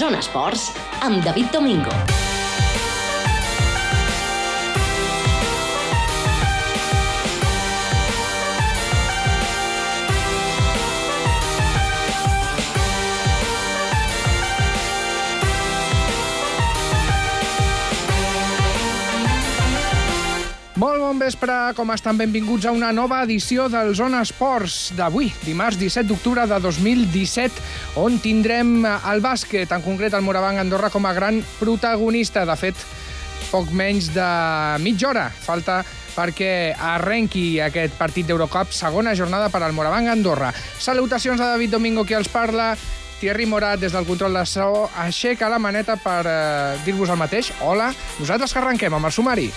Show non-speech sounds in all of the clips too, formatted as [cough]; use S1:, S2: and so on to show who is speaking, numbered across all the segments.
S1: Zona Esports amb David Domingo.
S2: Vespre, com estan benvinguts a una nova edició del Zona Esports d'avui, dimarts 17 d'octubre de 2017, on tindrem el bàsquet, en concret el Morabanc Andorra com a gran protagonista. De fet, poc menys de mitja hora falta perquè arrenqui aquest partit d'Eurocup, segona jornada per al Morabanc Andorra. Salutacions de David Domingo, qui els parla, Thierry Morat, des del control de so, aixeca la maneta per eh, dir-vos el mateix. Hola, nosaltres que arrenquem amb el sumari.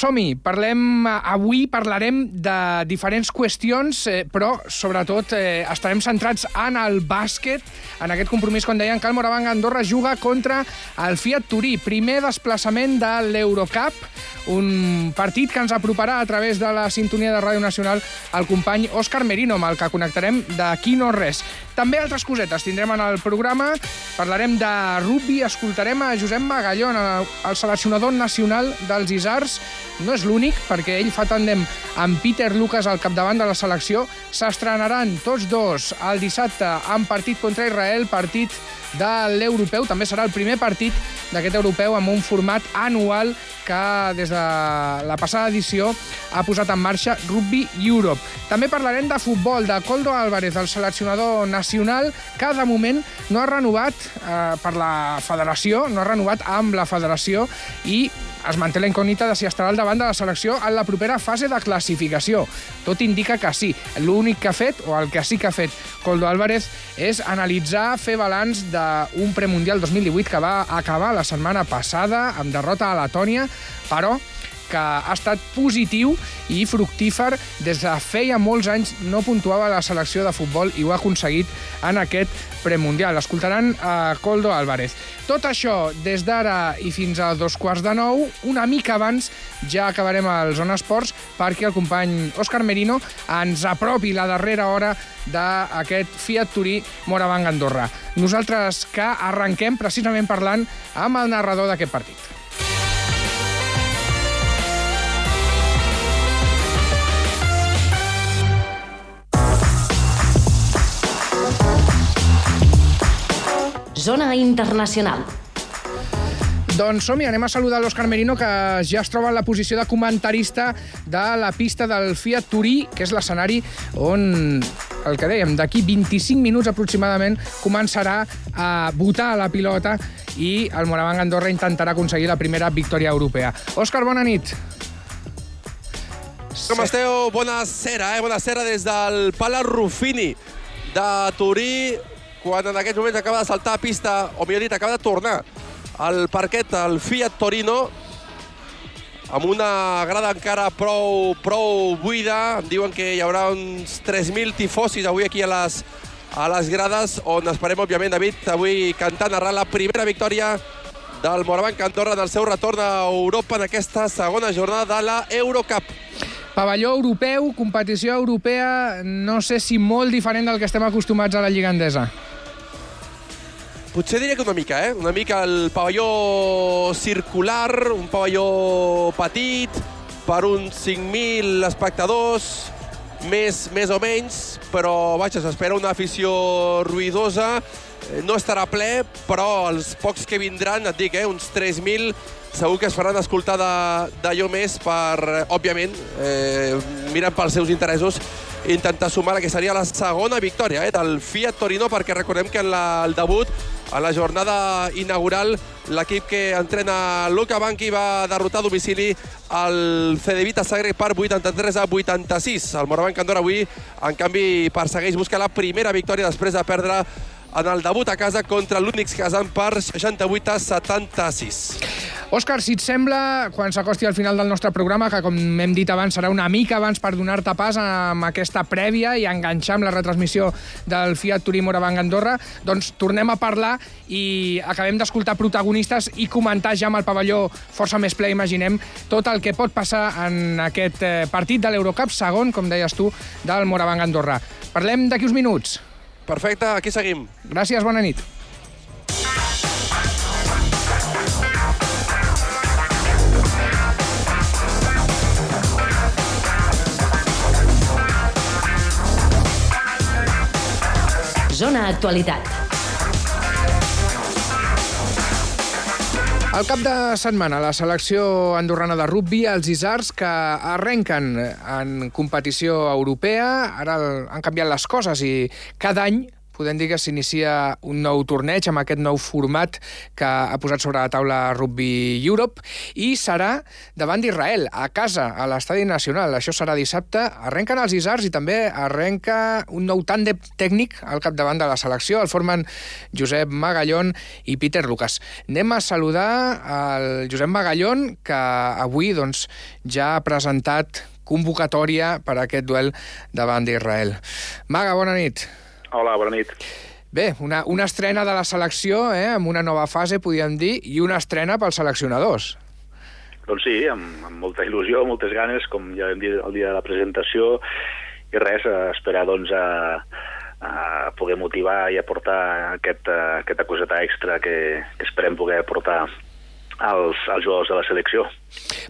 S2: Som-hi, parlem, avui parlarem de diferents qüestions, eh, però sobretot eh, estarem centrats en el bàsquet, en aquest compromís, com deien, que el Morabanc Andorra juga contra el Fiat Turí, primer desplaçament de l'Eurocup, un partit que ens aproparà a través de la sintonia de Ràdio Nacional el company Òscar Merino, amb el que connectarem d'aquí no res. També altres cosetes tindrem en el programa, parlarem de rugby, escoltarem a Josep Magallón, el seleccionador nacional dels Isars, no és l'únic, perquè ell fa tàndem amb Peter Lucas al capdavant de la selecció. S'estrenaran tots dos el dissabte en partit contra Israel, partit de l'europeu. També serà el primer partit d'aquest europeu amb un format anual que des de la passada edició ha posat en marxa Rugby Europe. També parlarem de futbol, de Coldo Álvarez, el seleccionador nacional, que de moment no ha renovat eh, per la federació, no ha renovat amb la federació i es manté la incògnita de si estarà al davant de la selecció en la propera fase de classificació. Tot indica que sí. L'únic que ha fet, o el que sí que ha fet Coldo Álvarez, és analitzar, fer balanç d'un premundial 2018 que va acabar la setmana passada amb derrota a Letònia, però que ha estat positiu i fructífer des de feia molts anys no puntuava la selecció de futbol i ho ha aconseguit en aquest premundial. Escoltaran a Coldo Álvarez. Tot això des d'ara i fins a dos quarts de nou, una mica abans ja acabarem al Zona Esports perquè el company Òscar Merino ens apropi la darrera hora d'aquest Fiat Turí Morabanc Andorra. Nosaltres que arrenquem precisament parlant amb el narrador d'aquest partit.
S1: Zona Internacional.
S2: Doncs som-hi, anem a saludar l'Òscar Merino, que ja es troba en la posició de comentarista de la pista del Fiat Turí, que és l'escenari on, el que dèiem, d'aquí 25 minuts aproximadament començarà a votar la pilota i el Morabanc Andorra intentarà aconseguir la primera victòria europea. Òscar, bona nit.
S3: Com esteu? Bona cera, eh? Bona cera des del Pala Ruffini de Turí, quan en aquests moments acaba de saltar a pista, o millor dit, acaba de tornar al parquet el Fiat Torino, amb una grada encara prou, prou buida. Em diuen que hi haurà uns 3.000 tifosis avui aquí a les, a les grades, on esperem, òbviament, David, avui cantar, narrar la primera victòria del Morabanc Andorra del seu retorn a Europa en aquesta segona jornada de la Eurocup.
S2: Pavelló europeu, competició europea, no sé si molt diferent del que estem acostumats a la Lliga Endesa.
S3: Potser diria que una mica, eh? Una mica el pavelló circular, un pavelló petit, per uns 5.000 espectadors, més, més o menys, però vaja, s'espera una afició ruïdosa. No estarà ple, però els pocs que vindran, et dic, eh, uns 3.000, segur que es faran escoltar d'allò més per, òbviament, eh, mirant pels seus interessos, intentar sumar la que seria la segona victòria eh, del Fiat Torino, perquè recordem que en la, el debut, a la jornada inaugural, l'equip que entrena Luca Banqui va derrotar a domicili el Cedevita Sagre per 83 a 86. El Morabanc Andorra avui, en canvi, persegueix buscar la primera victòria després de perdre en el debut a casa contra l'Únix Kazan per 68 a 76.
S2: Òscar, si et sembla, quan s'acosti al final del nostre programa, que com hem dit abans serà una mica abans per donar-te pas amb aquesta prèvia i enganxar amb la retransmissió del Fiat Turí Moravang Andorra, doncs tornem a parlar i acabem d'escoltar protagonistes i comentar ja amb el pavelló força més ple, imaginem, tot el que pot passar en aquest eh, partit de l'Eurocup, segon, com deies tu, del Moravang Andorra. Parlem d'aquí uns minuts.
S3: Perfecte, aquí seguim.
S2: Gràcies, bona nit.
S1: Zona Actualitat.
S2: Al cap de setmana, la selecció andorrana de rugby, els Isars, que arrenquen en competició europea, ara han canviat les coses i cada any podem dir que s'inicia un nou torneig amb aquest nou format que ha posat sobre la taula Rugby Europe i serà davant d'Israel, a casa, a l'Estadi Nacional. Això serà dissabte. Arrenquen els Isars i també arrenca un nou tàndem tècnic al capdavant de la selecció. El formen Josep Magallón i Peter Lucas. Anem a saludar el Josep Magallón, que avui doncs, ja ha presentat convocatòria per a aquest duel davant d'Israel. Maga, bona nit.
S4: Hola, bona nit.
S2: Bé, una, una estrena de la selecció, eh, amb una nova fase, podríem dir, i una estrena pels seleccionadors.
S4: Doncs sí, amb, amb molta il·lusió, moltes ganes, com ja vam dir el dia de la presentació, i res, a esperar doncs, a, a poder motivar i aportar aquest, aquesta coseta extra que, que esperem poder aportar als, als jugadors de la selecció.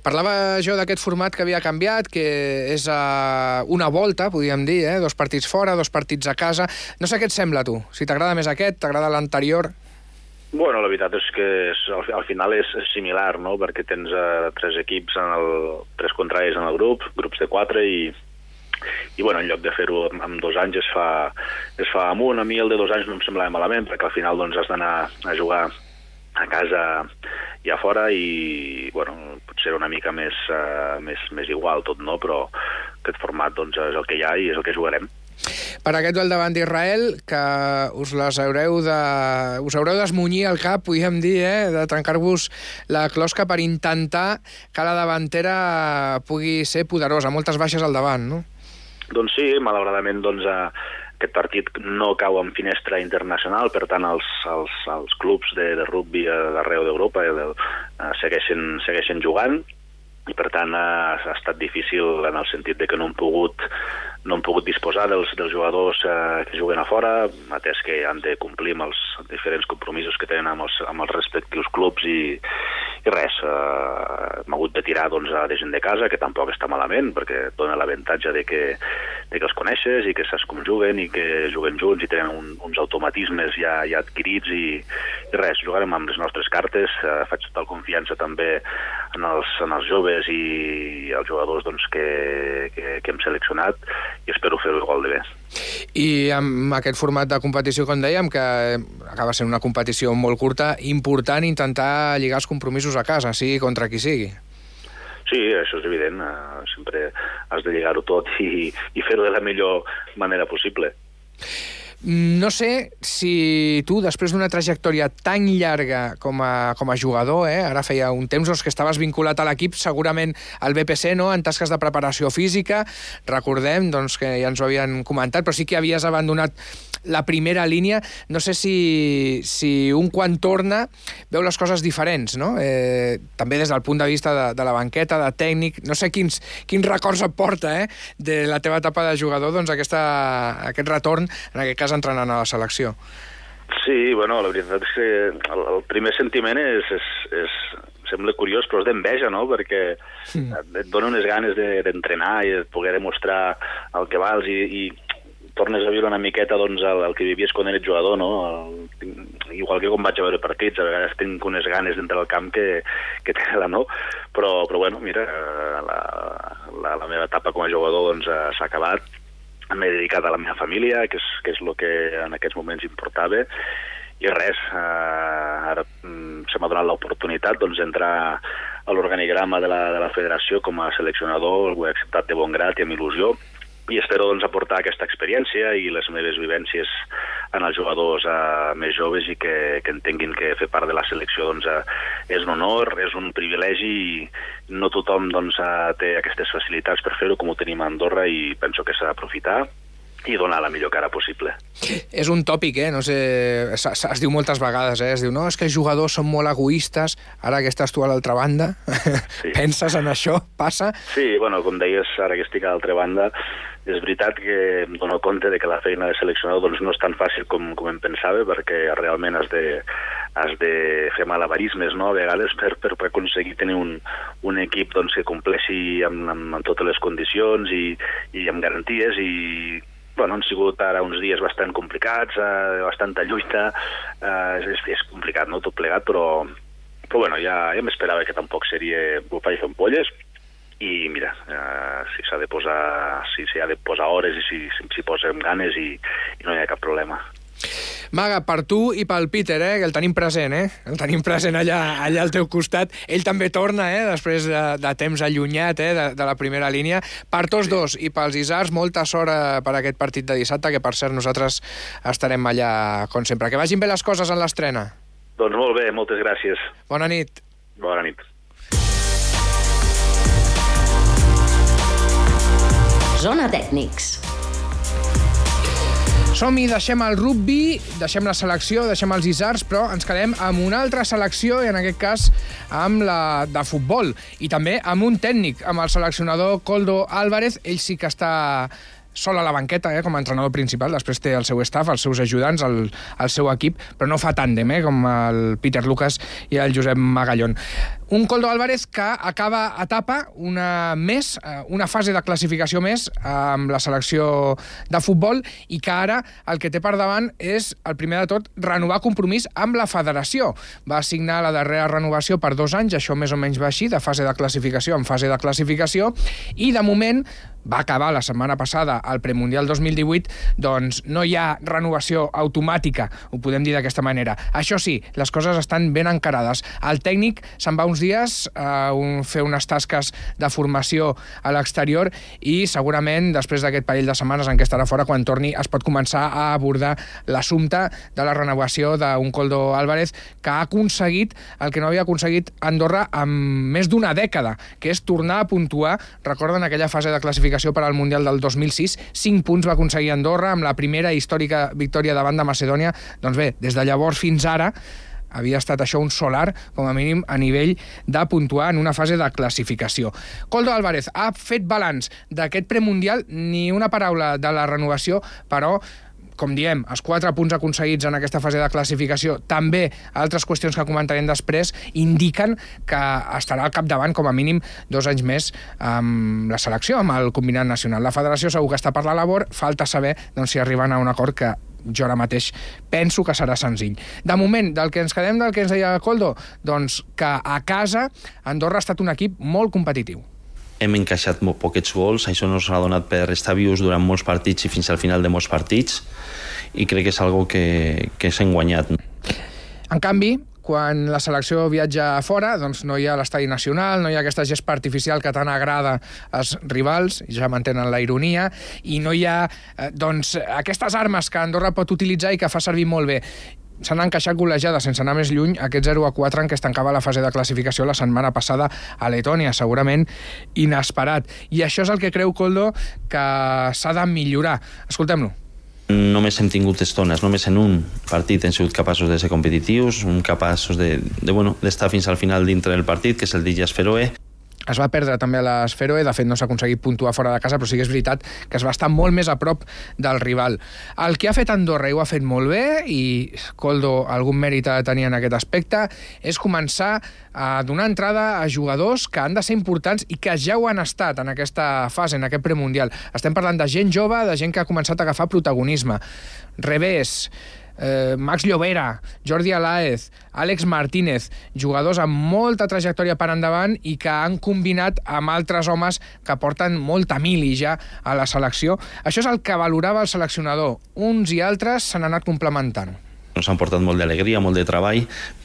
S2: Parlava jo d'aquest format que havia canviat, que és uh, una volta, podríem dir, eh? dos partits fora, dos partits a casa. No sé què et sembla, tu? Si t'agrada més aquest, t'agrada l'anterior...
S4: Bueno, la veritat és que és, al, al final és similar, no?, perquè tens uh, tres equips, en el, tres contraris en el grup, grups de quatre, i, i bueno, en lloc de fer-ho amb, amb dos anys es fa, es fa amb un. A mi el de dos anys no em semblava malament, perquè al final doncs, has d'anar a jugar a casa i a fora i bueno, potser una mica més, uh, més, més igual tot, no? però aquest format doncs, és el que hi ha i és el que jugarem.
S2: Per aquest duel davant d'Israel, que us les haureu de... us haureu d'esmunyir el cap, podríem dir, eh? de trencar-vos la closca per intentar que la davantera pugui ser poderosa, moltes baixes al davant, no?
S4: Doncs sí, malauradament doncs, eh, aquest partit no cau en finestra internacional, per tant els, els, els clubs de, de rugby d'arreu d'Europa eh, segueixen, segueixen jugant. I per tant ha, ha estat difícil en el sentit de que no han pogut no han pogut disposar dels, dels jugadors eh, que juguen a fora, atès que han de complir amb els diferents compromisos que tenen amb els, amb els respectius clubs i, i res, eh, hem hagut de tirar doncs, a de gent de casa, que tampoc està malament, perquè dona l'avantatge de, que, de que els coneixes i que saps com juguen i que juguen junts i tenen un, uns automatismes ja, ja adquirits i, i res, jugarem amb les nostres cartes, eh, faig total confiança també en els, en els joves i els jugadors doncs, que, que, que hem seleccionat i espero fer-ho igual de bé.
S2: I amb aquest format de competició, com dèiem, que acaba sent una competició molt curta, important intentar lligar els compromisos a casa, sigui contra qui sigui.
S4: Sí, això és evident. Uh, sempre has de lligar-ho tot i, i fer-ho de la millor manera possible.
S2: No sé si tu, després d'una trajectòria tan llarga com a, com a jugador, eh, ara feia un temps doncs, que estaves vinculat a l'equip, segurament al BPC, no? en tasques de preparació física, recordem doncs, que ja ens ho havien comentat, però sí que havies abandonat la primera línia. No sé si, si un quan torna veu les coses diferents, no? Eh, també des del punt de vista de, de la banqueta, de tècnic, no sé quins, quins records et porta eh, de la teva etapa de jugador, doncs aquesta, aquest retorn, en aquest cas entrenant a la selecció.
S4: Sí, bueno, la veritat és que el, el primer sentiment és, és, és, sembla curiós, però és d'enveja, no?, perquè mm. et dona unes ganes d'entrenar de, i de poder demostrar el que vals i, i tornes a viure una miqueta doncs, el, el que vivies quan eres jugador, no? El, igual que quan vaig a veure partits, a vegades tinc unes ganes d'entrar al camp que, que tela, no? Però, però bueno, mira, la, la, la meva etapa com a jugador doncs, s'ha acabat, m'he dedicat a la meva família, que és, que és el que en aquests moments importava, i res, eh, ara mm, se m'ha donat l'oportunitat doncs, d'entrar a l'organigrama de, la, de la federació com a seleccionador, ho he acceptat de bon grat i amb il·lusió, i espero doncs, aportar aquesta experiència i les meves vivències en els jugadors eh, més joves i que, que entenguin que fer part de la selecció doncs, eh, és un honor, és un privilegi i no tothom doncs, eh, té aquestes facilitats per fer-ho com ho tenim a Andorra i penso que s'ha d'aprofitar i donar la millor cara possible.
S2: És un tòpic, eh? No sé, es, es diu moltes vegades, eh? Es diu, no, és que els jugadors són molt egoistes, ara que estàs tu a l'altra banda, sí. [laughs] penses en això? Passa?
S4: Sí, bueno, com deies, ara que estic a l'altra banda, és veritat que em dono compte de que la feina de seleccionador doncs, no és tan fàcil com, com em pensava, perquè realment has de, has de fer malabarismes no? a vegades per, per, per aconseguir tenir un, un equip doncs, que compleixi amb, amb, amb totes les condicions i, i amb garanties i bueno, han sigut ara uns dies bastant complicats, eh, bastanta lluita, eh, és, és complicat, no?, tot plegat, però, però bueno, ja, ja m'esperava que tampoc seria i fer polles, i mira, eh, si s'ha de posar si s'hi ha de posar hores i si si, si posem ganes i, i no hi ha cap problema.
S2: Maga, per tu i pel Peter, eh, que el tenim present, eh? El tenim present allà, allà al teu costat. Ell també torna, eh, després de, de temps allunyat eh, de, de la primera línia. Per tots sí. dos i pels Isars, molta sort eh, per aquest partit de dissabte, que per cert nosaltres estarem allà com sempre. Que vagin bé les coses en l'estrena.
S4: Doncs molt bé, moltes gràcies.
S2: Bona nit.
S4: Bona nit.
S1: Zona Tècnics.
S2: Som-hi, deixem el rugby, deixem la selecció, deixem els isars, però ens quedem amb una altra selecció, i en aquest cas amb la de futbol, i també amb un tècnic, amb el seleccionador Coldo Álvarez. Ell sí que està sol a la banqueta eh, com a entrenador principal, després té el seu staff, els seus ajudants, el, el seu equip, però no fa tàndem, eh, com el Peter Lucas i el Josep Magallón. Un Coldo Álvarez que acaba etapa una més, eh, una fase de classificació més amb la selecció de futbol i que ara el que té per davant és, el primer de tot, renovar compromís amb la federació. Va signar la darrera renovació per dos anys, això més o menys va així, de fase de classificació en fase de classificació, i de moment va acabar la setmana passada al Premundial 2018, doncs no hi ha renovació automàtica, ho podem dir d'aquesta manera. Això sí, les coses estan ben encarades. El tècnic se'n va uns dies a un, fer unes tasques de formació a l'exterior i segurament després d'aquest parell de setmanes en què estarà fora, quan torni, es pot començar a abordar l'assumpte de la renovació d'un Coldo Álvarez que ha aconseguit el que no havia aconseguit Andorra amb més d'una dècada, que és tornar a puntuar, recorden aquella fase de classificació per al Mundial del 2006, 5 punts va aconseguir Andorra amb la primera històrica victòria davant de Macedònia. Doncs bé, des de llavors fins ara havia estat això un solar, com a mínim, a nivell de puntuar en una fase de classificació. Coldo Álvarez ha fet balanç d'aquest premundial, ni una paraula de la renovació, però com diem, els quatre punts aconseguits en aquesta fase de classificació, també altres qüestions que comentarem després, indiquen que estarà al capdavant com a mínim dos anys més amb la selecció, amb el combinat nacional. La federació segur que està per la labor, falta saber doncs, si arriben a un acord que jo ara mateix penso que serà senzill. De moment, del que ens quedem del que ens deia Coldo, doncs que a casa Andorra ha estat un equip molt competitiu
S5: hem encaixat molt poquets gols, això no s'ha donat per estar vius durant molts partits i fins al final de molts partits. I crec que és algo que, que s'ha guanyat.
S2: En canvi, quan la selecció viatja a fora, doncs no hi ha l'estadi nacional, no hi ha aquesta gespa artificial que tant agrada als rivals, ja mantenen la ironia, i no hi ha eh, doncs, aquestes armes que Andorra pot utilitzar i que fa servir molt bé s'han encaixat golejades sense anar més lluny aquest 0 a 4 en què es tancava la fase de classificació la setmana passada a Letònia, segurament inesperat. I això és el que creu Coldo que s'ha de millorar. Escoltem-lo
S5: només hem tingut estones, només en un partit hem sigut capaços de ser competitius, un capaços de, de bueno, d'estar fins al final dintre del partit, que és el d'Illes Feroe,
S2: es va perdre també a l'Esferoe, de fet no s'ha aconseguit puntuar fora de casa, però sí que és veritat que es va estar molt més a prop del rival. El que ha fet Andorra i ho ha fet molt bé, i Coldo algun mèrit ha de tenir en aquest aspecte, és començar a donar entrada a jugadors que han de ser importants i que ja ho han estat en aquesta fase, en aquest premundial. Estem parlant de gent jove, de gent que ha començat a agafar protagonisme. Revés, eh, Max Llobera, Jordi Alaez, Àlex Martínez, jugadors amb molta trajectòria per endavant i que han combinat amb altres homes que porten molta mili ja a la selecció. Això és el que valorava el seleccionador. Uns i altres s'han anat complementant
S5: ens han portat molt d'alegria, molt de treball,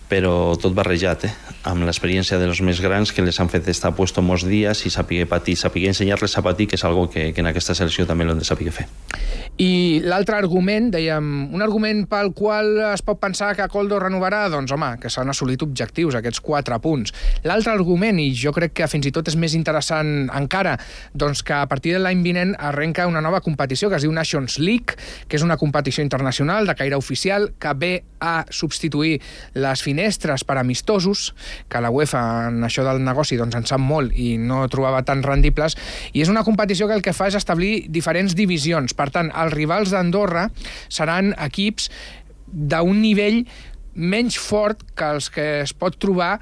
S5: però tot barrejat, eh? amb l'experiència dels més grans que les han fet estar puesto molts dies i saber patir, saber ensenyar-les a patir, que és algo que, que en aquesta selecció també l'hem de saber fer.
S2: I l'altre argument, dèiem, un argument pel qual es pot pensar que Coldo renovarà, doncs home, que s'han assolit objectius, aquests quatre punts. L'altre argument, i jo crec que fins i tot és més interessant encara, doncs que a partir de l'any vinent arrenca una nova competició que es diu Nations League, que és una competició internacional de caire oficial que ve a substituir les finestres per amistosos, que la UEFA en això del negoci doncs, en sap molt i no trobava tan rendibles, i és una competició que el que fa és establir diferents divisions. Per tant, els rivals d'Andorra seran equips d'un nivell menys fort que els que es pot trobar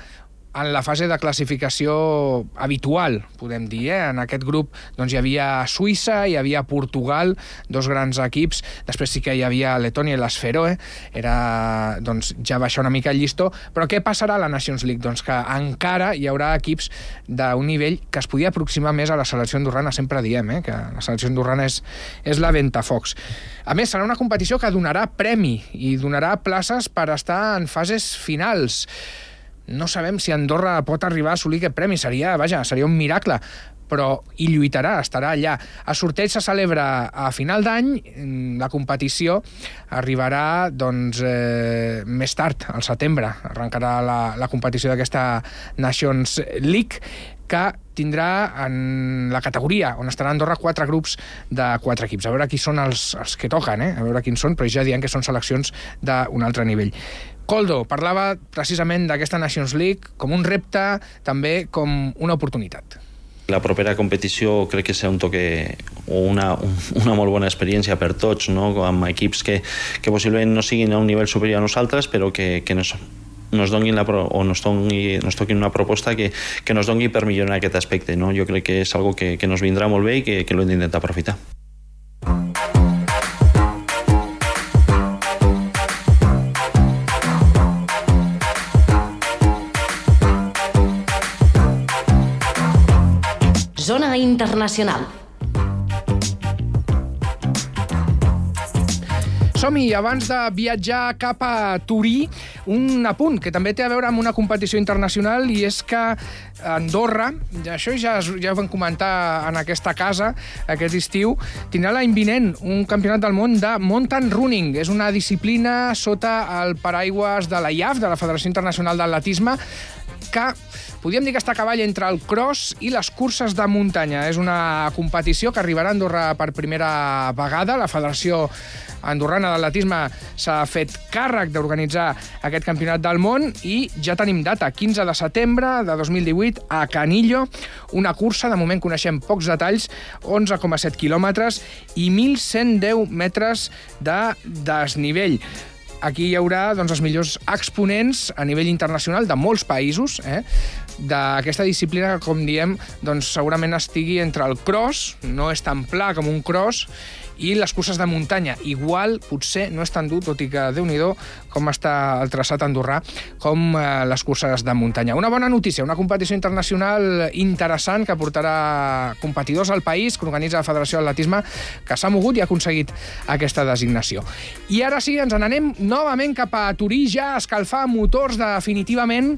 S2: en la fase de classificació habitual, podem dir. Eh? En aquest grup doncs, hi havia Suïssa, hi havia Portugal, dos grans equips, després sí que hi havia Letònia i l'Esferoe, era doncs, ja baixar una mica el llistó, però què passarà a la Nations League? Doncs que encara hi haurà equips d'un nivell que es podia aproximar més a la selecció andorrana, sempre diem eh? que la selecció andorrana és, és la Ventafocs. A més, serà una competició que donarà premi i donarà places per estar en fases finals no sabem si Andorra pot arribar a assolir aquest premi. Seria, vaja, seria un miracle però hi lluitarà, estarà allà. El sorteig se celebra a final d'any, la competició arribarà doncs, eh, més tard, al setembre. Arrencarà la, la competició d'aquesta Nations League, que tindrà en la categoria on estarà Andorra quatre grups de quatre equips. A veure qui són els, els que toquen, eh? a veure quins són, però ja diem que són seleccions d'un altre nivell. Coldo parlava precisament d'aquesta Nations League com un repte, també com una oportunitat.
S5: La propera competició crec que serà un toque o una, una molt bona experiència per tots, no? amb equips que, que possiblement no siguin a un nivell superior a nosaltres, però que, que nos, nos donguin la, o nos, doni, nos toquin una proposta que, que nos doni per millorar aquest aspecte. No? Jo crec que és algo que, que nos vindrà molt bé i que, que l'hem d'intentar aprofitar.
S1: Zona Internacional.
S2: Som-hi, abans de viatjar cap a Turí, un apunt que també té a veure amb una competició internacional i és que Andorra, això ja, ja ho vam comentar en aquesta casa aquest estiu, tindrà l'any vinent un campionat del món de mountain running. És una disciplina sota el paraigües de la IAF, de la Federació Internacional d'Atletisme, que podríem dir que està a cavall entre el cross i les curses de muntanya. És una competició que arribarà a Andorra per primera vegada. La Federació Andorrana d'Atletisme s'ha fet càrrec d'organitzar aquest campionat del món i ja tenim data, 15 de setembre de 2018 a Canillo, una cursa, de moment coneixem pocs detalls, 11,7 quilòmetres i 1.110 metres de desnivell aquí hi haurà doncs, els millors exponents a nivell internacional de molts països eh, d'aquesta disciplina que, com diem, doncs, segurament estigui entre el cross, no és tan pla com un cross, i les curses de muntanya. Igual, potser, no és tan dur, tot i que, déu nhi com està el traçat andorrà, com eh, les curses de muntanya. Una bona notícia, una competició internacional interessant que portarà competidors al país, que organitza la Federació d'Atletisme, que s'ha mogut i ha aconseguit aquesta designació. I ara sí, ens n'anem novament cap a Turí, ja escalfar motors definitivament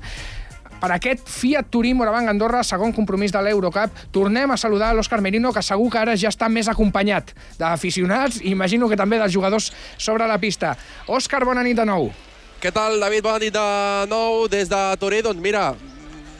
S2: per aquest Fiat Turí Moravang Andorra, segon compromís de l'Eurocup. Tornem a saludar l'Òscar Merino, que segur que ara ja està més acompanyat d'aficionats i imagino que també dels jugadors sobre la pista. Òscar, bona nit de nou.
S3: Què tal, David? Bona nit de nou des de Toré. Doncs mira,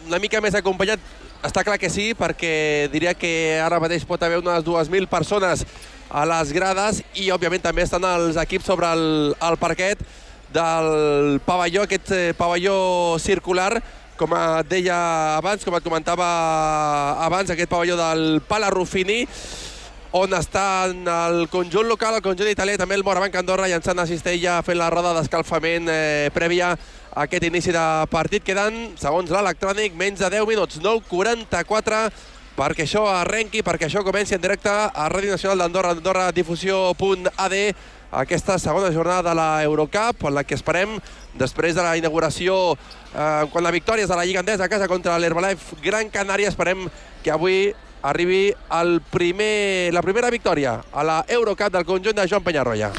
S3: una mica més acompanyat està clar que sí, perquè diria que ara mateix pot haver unes 2.000 persones a les grades i, òbviament, també estan els equips sobre el, el parquet del pavelló, aquest eh, pavelló circular com et deia abans, com et comentava abans, aquest pavelló del Pala Rufini, on està el conjunt local, el conjunt italià, també el Morabanc Andorra, llançant a Cistella, fent la roda d'escalfament eh, prèvia a aquest inici de partit. Queden, segons l'electrònic, menys de 10 minuts, 9.44, perquè això arrenqui, perquè això comenci en directe a Ràdio Nacional d'Andorra, Andorra Difusió.ad, aquesta segona jornada de la Eurocup, en la que esperem, després de la inauguració, eh, quan la victòria és de la Lliga Endesa a casa contra l'Herbalife Gran Canària, esperem que avui arribi el primer, la primera victòria a la Eurocup del conjunt de Joan Penyarroia.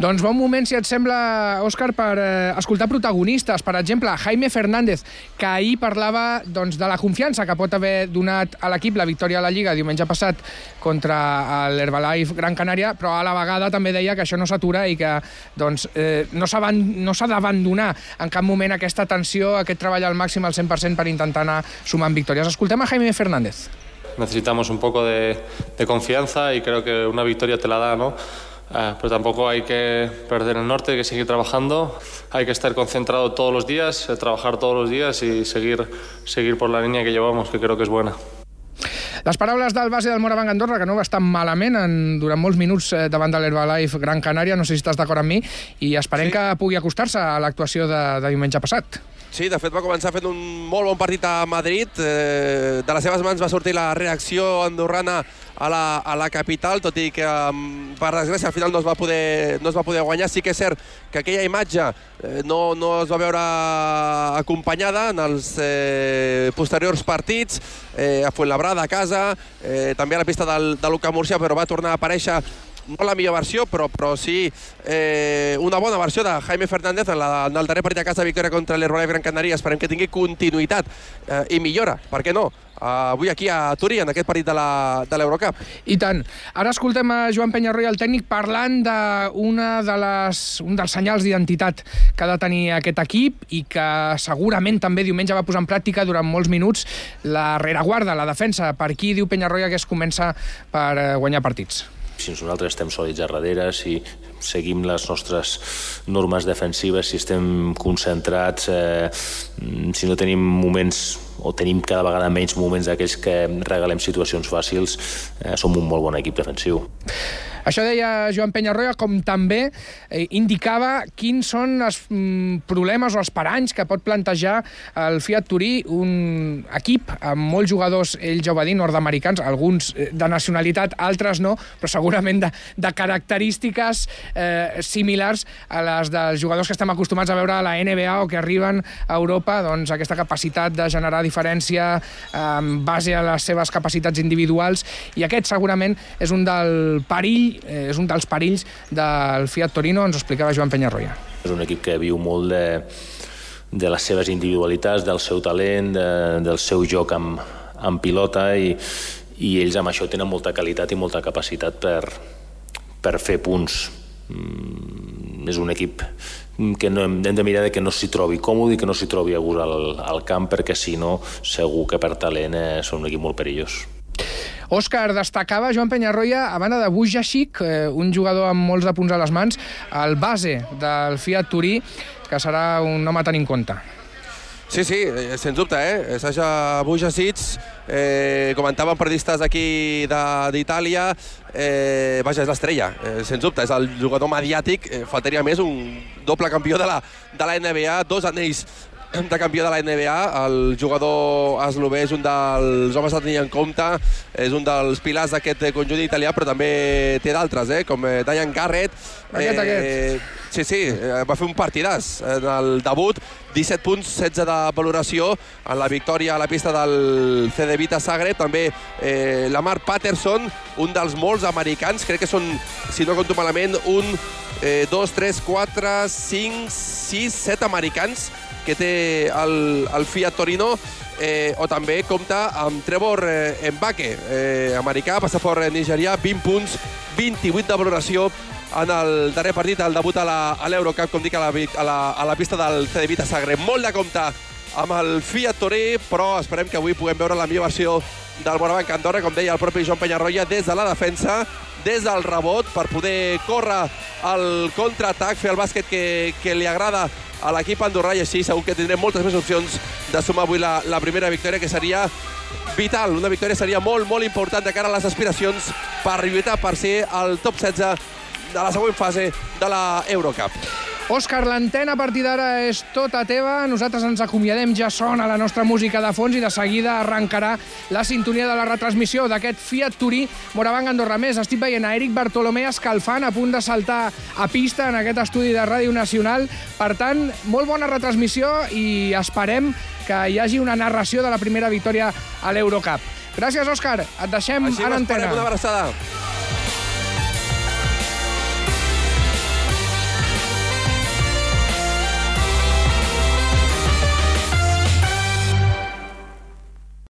S2: Doncs bon moment, si et sembla, Òscar, per eh, escoltar protagonistes. Per exemple, Jaime Fernández, que ahir parlava doncs, de la confiança que pot haver donat a l'equip la victòria a la Lliga diumenge passat contra l'Herbalife Gran Canària, però a la vegada també deia que això no s'atura i que doncs, eh, no s'ha no d'abandonar en cap moment aquesta tensió, aquest treball al màxim al 100% per intentar anar sumant victòries. Escoltem a Jaime Fernández.
S6: Necesitamos un poco de, de confianza y creo que una victoria te la da, ¿no? Eh, pero tampoco hay que perder el norte, hay que seguir trabajando, hay que estar concentrado todos los días, eh, trabajar todos los días y seguir, seguir por la línea que llevamos, que creo que es buena.
S2: Les paraules del base del Moravang Andorra, que no va estar malament en, durant molts minuts eh, davant de l'Herbalife Gran Canària, no sé si estàs d'acord amb mi, i esperem sí. que pugui acostar-se a l'actuació de, de diumenge passat.
S3: Sí, de fet va començar fent un molt bon partit a Madrid. Eh, de les seves mans va sortir la reacció andorrana a la, a la capital, tot i que per desgràcia al final no es va poder, no es va poder guanyar. Sí que és cert que aquella imatge eh, no, no es va veure acompanyada en els eh, posteriors partits, eh, a Fuenlabrada, a casa, eh, també a la pista del, de Luca Murcia, però va tornar a aparèixer no la millor versió, però, però sí eh, una bona versió de Jaime Fernández en, la, en el darrer partit a casa victòria contra l'Herbalife Gran Canària. Esperem que tingui continuïtat eh, i millora, per què no? Uh, avui aquí a Turí, en aquest partit de l'Eurocup.
S2: I tant. Ara escoltem a Joan Penyarroia, el tècnic, parlant d'una de les, un dels senyals d'identitat que ha de tenir aquest equip i que segurament també diumenge va posar en pràctica durant molts minuts la rereguarda, la defensa. Per aquí diu Penyarroia que es comença per eh, guanyar partits
S7: si nosaltres estem sòlids a darrere, si seguim les nostres normes defensives, si estem concentrats, eh, si no tenim moments o tenim cada vegada menys moments d'aquells que regalem situacions fàcils, eh, som un molt bon equip defensiu.
S2: Això deia Joan Penyarroia, com també eh, indicava quins són els mm, problemes o els paranys que pot plantejar el Fiat Turí, un equip amb molts jugadors, ell ja ho va dir, nord-americans, alguns eh, de nacionalitat, altres no, però segurament de, de característiques eh, similars a les dels jugadors que estem acostumats a veure a la NBA o que arriben a Europa, doncs aquesta capacitat de generar diferència en base a les seves capacitats individuals. I aquest segurament és un del perill, eh, és un dels perills del Fiat Torino, ens explicava Joan Penyarroia.
S7: És un equip que viu molt de, de les seves individualitats, del seu talent, de, del seu joc amb, amb pilota i, i ells amb això tenen molta qualitat i molta capacitat per, per fer punts Mm, és un equip que no hem, hem de mirar que no s'hi trobi còmode i que no s'hi trobi a gust al, al camp perquè si no segur que per talent eh, són un equip molt perillós.
S2: Òscar, destacava Joan Penyarroia, a banda de Bujacic, eh, un jugador amb molts de punts a les mans, el base del Fiat Turí, que serà un home a tenir en compte.
S3: Sí, sí, eh, sens dubte, eh? Saja Bujasic, eh, comentaven periodistes aquí d'Itàlia, eh, vaja, és l'estrella, eh, sens dubte, és el jugador mediàtic, eh, faltaria més un doble campió de la, de la NBA, dos anells de campió de la NBA, el jugador eslové és un dels homes a tenir en compte, és un dels pilars d'aquest conjunt italià, però també té d'altres, eh? com eh, Diane Garrett.
S2: Aquest, eh, aquest.
S3: Sí, sí, eh, va fer un partidàs en el debut, 17 punts, 16 de valoració en la victòria a la pista del CD Vita Zagreb. També eh, Lamar Patterson, un dels molts americans, crec que són, si no compto malament, un, eh, dos, tres, quatre, cinc, sis, set americans que té el, el Fiat Torino, eh, o també compta amb Trevor eh, Mbake, eh, americà, passaport nigerià, 20 punts, 28 de valoració en el darrer partit, el debut a l'Eurocup, com dic, a la, a, la, a la pista del Cedevita Sagre. Molt de compte amb el Fiat Toré, però esperem que avui puguem veure la millor versió del Morabanc Andorra, com deia el propi Joan Penyarroia, des de la defensa, des del rebot, per poder córrer el contraatac, fer el bàsquet que, que li agrada a l'equip andorrà i així segur que tindrem moltes més opcions de sumar avui la, la primera victòria, que seria vital. Una victòria seria molt, molt important de cara a les aspiracions per lluitar per ser el top 16 de la següent fase de la Eurocup.
S2: Òscar, l'antena a partir d'ara és tota teva. Nosaltres ens acomiadem, ja sona la nostra música de fons i de seguida arrencarà la sintonia de la retransmissió d'aquest Fiat Turí Moravang Andorra Més. Estic veient a Eric Bartolomé escalfant, a punt de saltar a pista en aquest estudi de Ràdio Nacional. Per tant, molt bona retransmissió i esperem que hi hagi una narració de la primera victòria a l'Eurocup. Gràcies, Òscar. Et deixem
S3: Així
S2: a l'antena.
S3: Així una abraçada.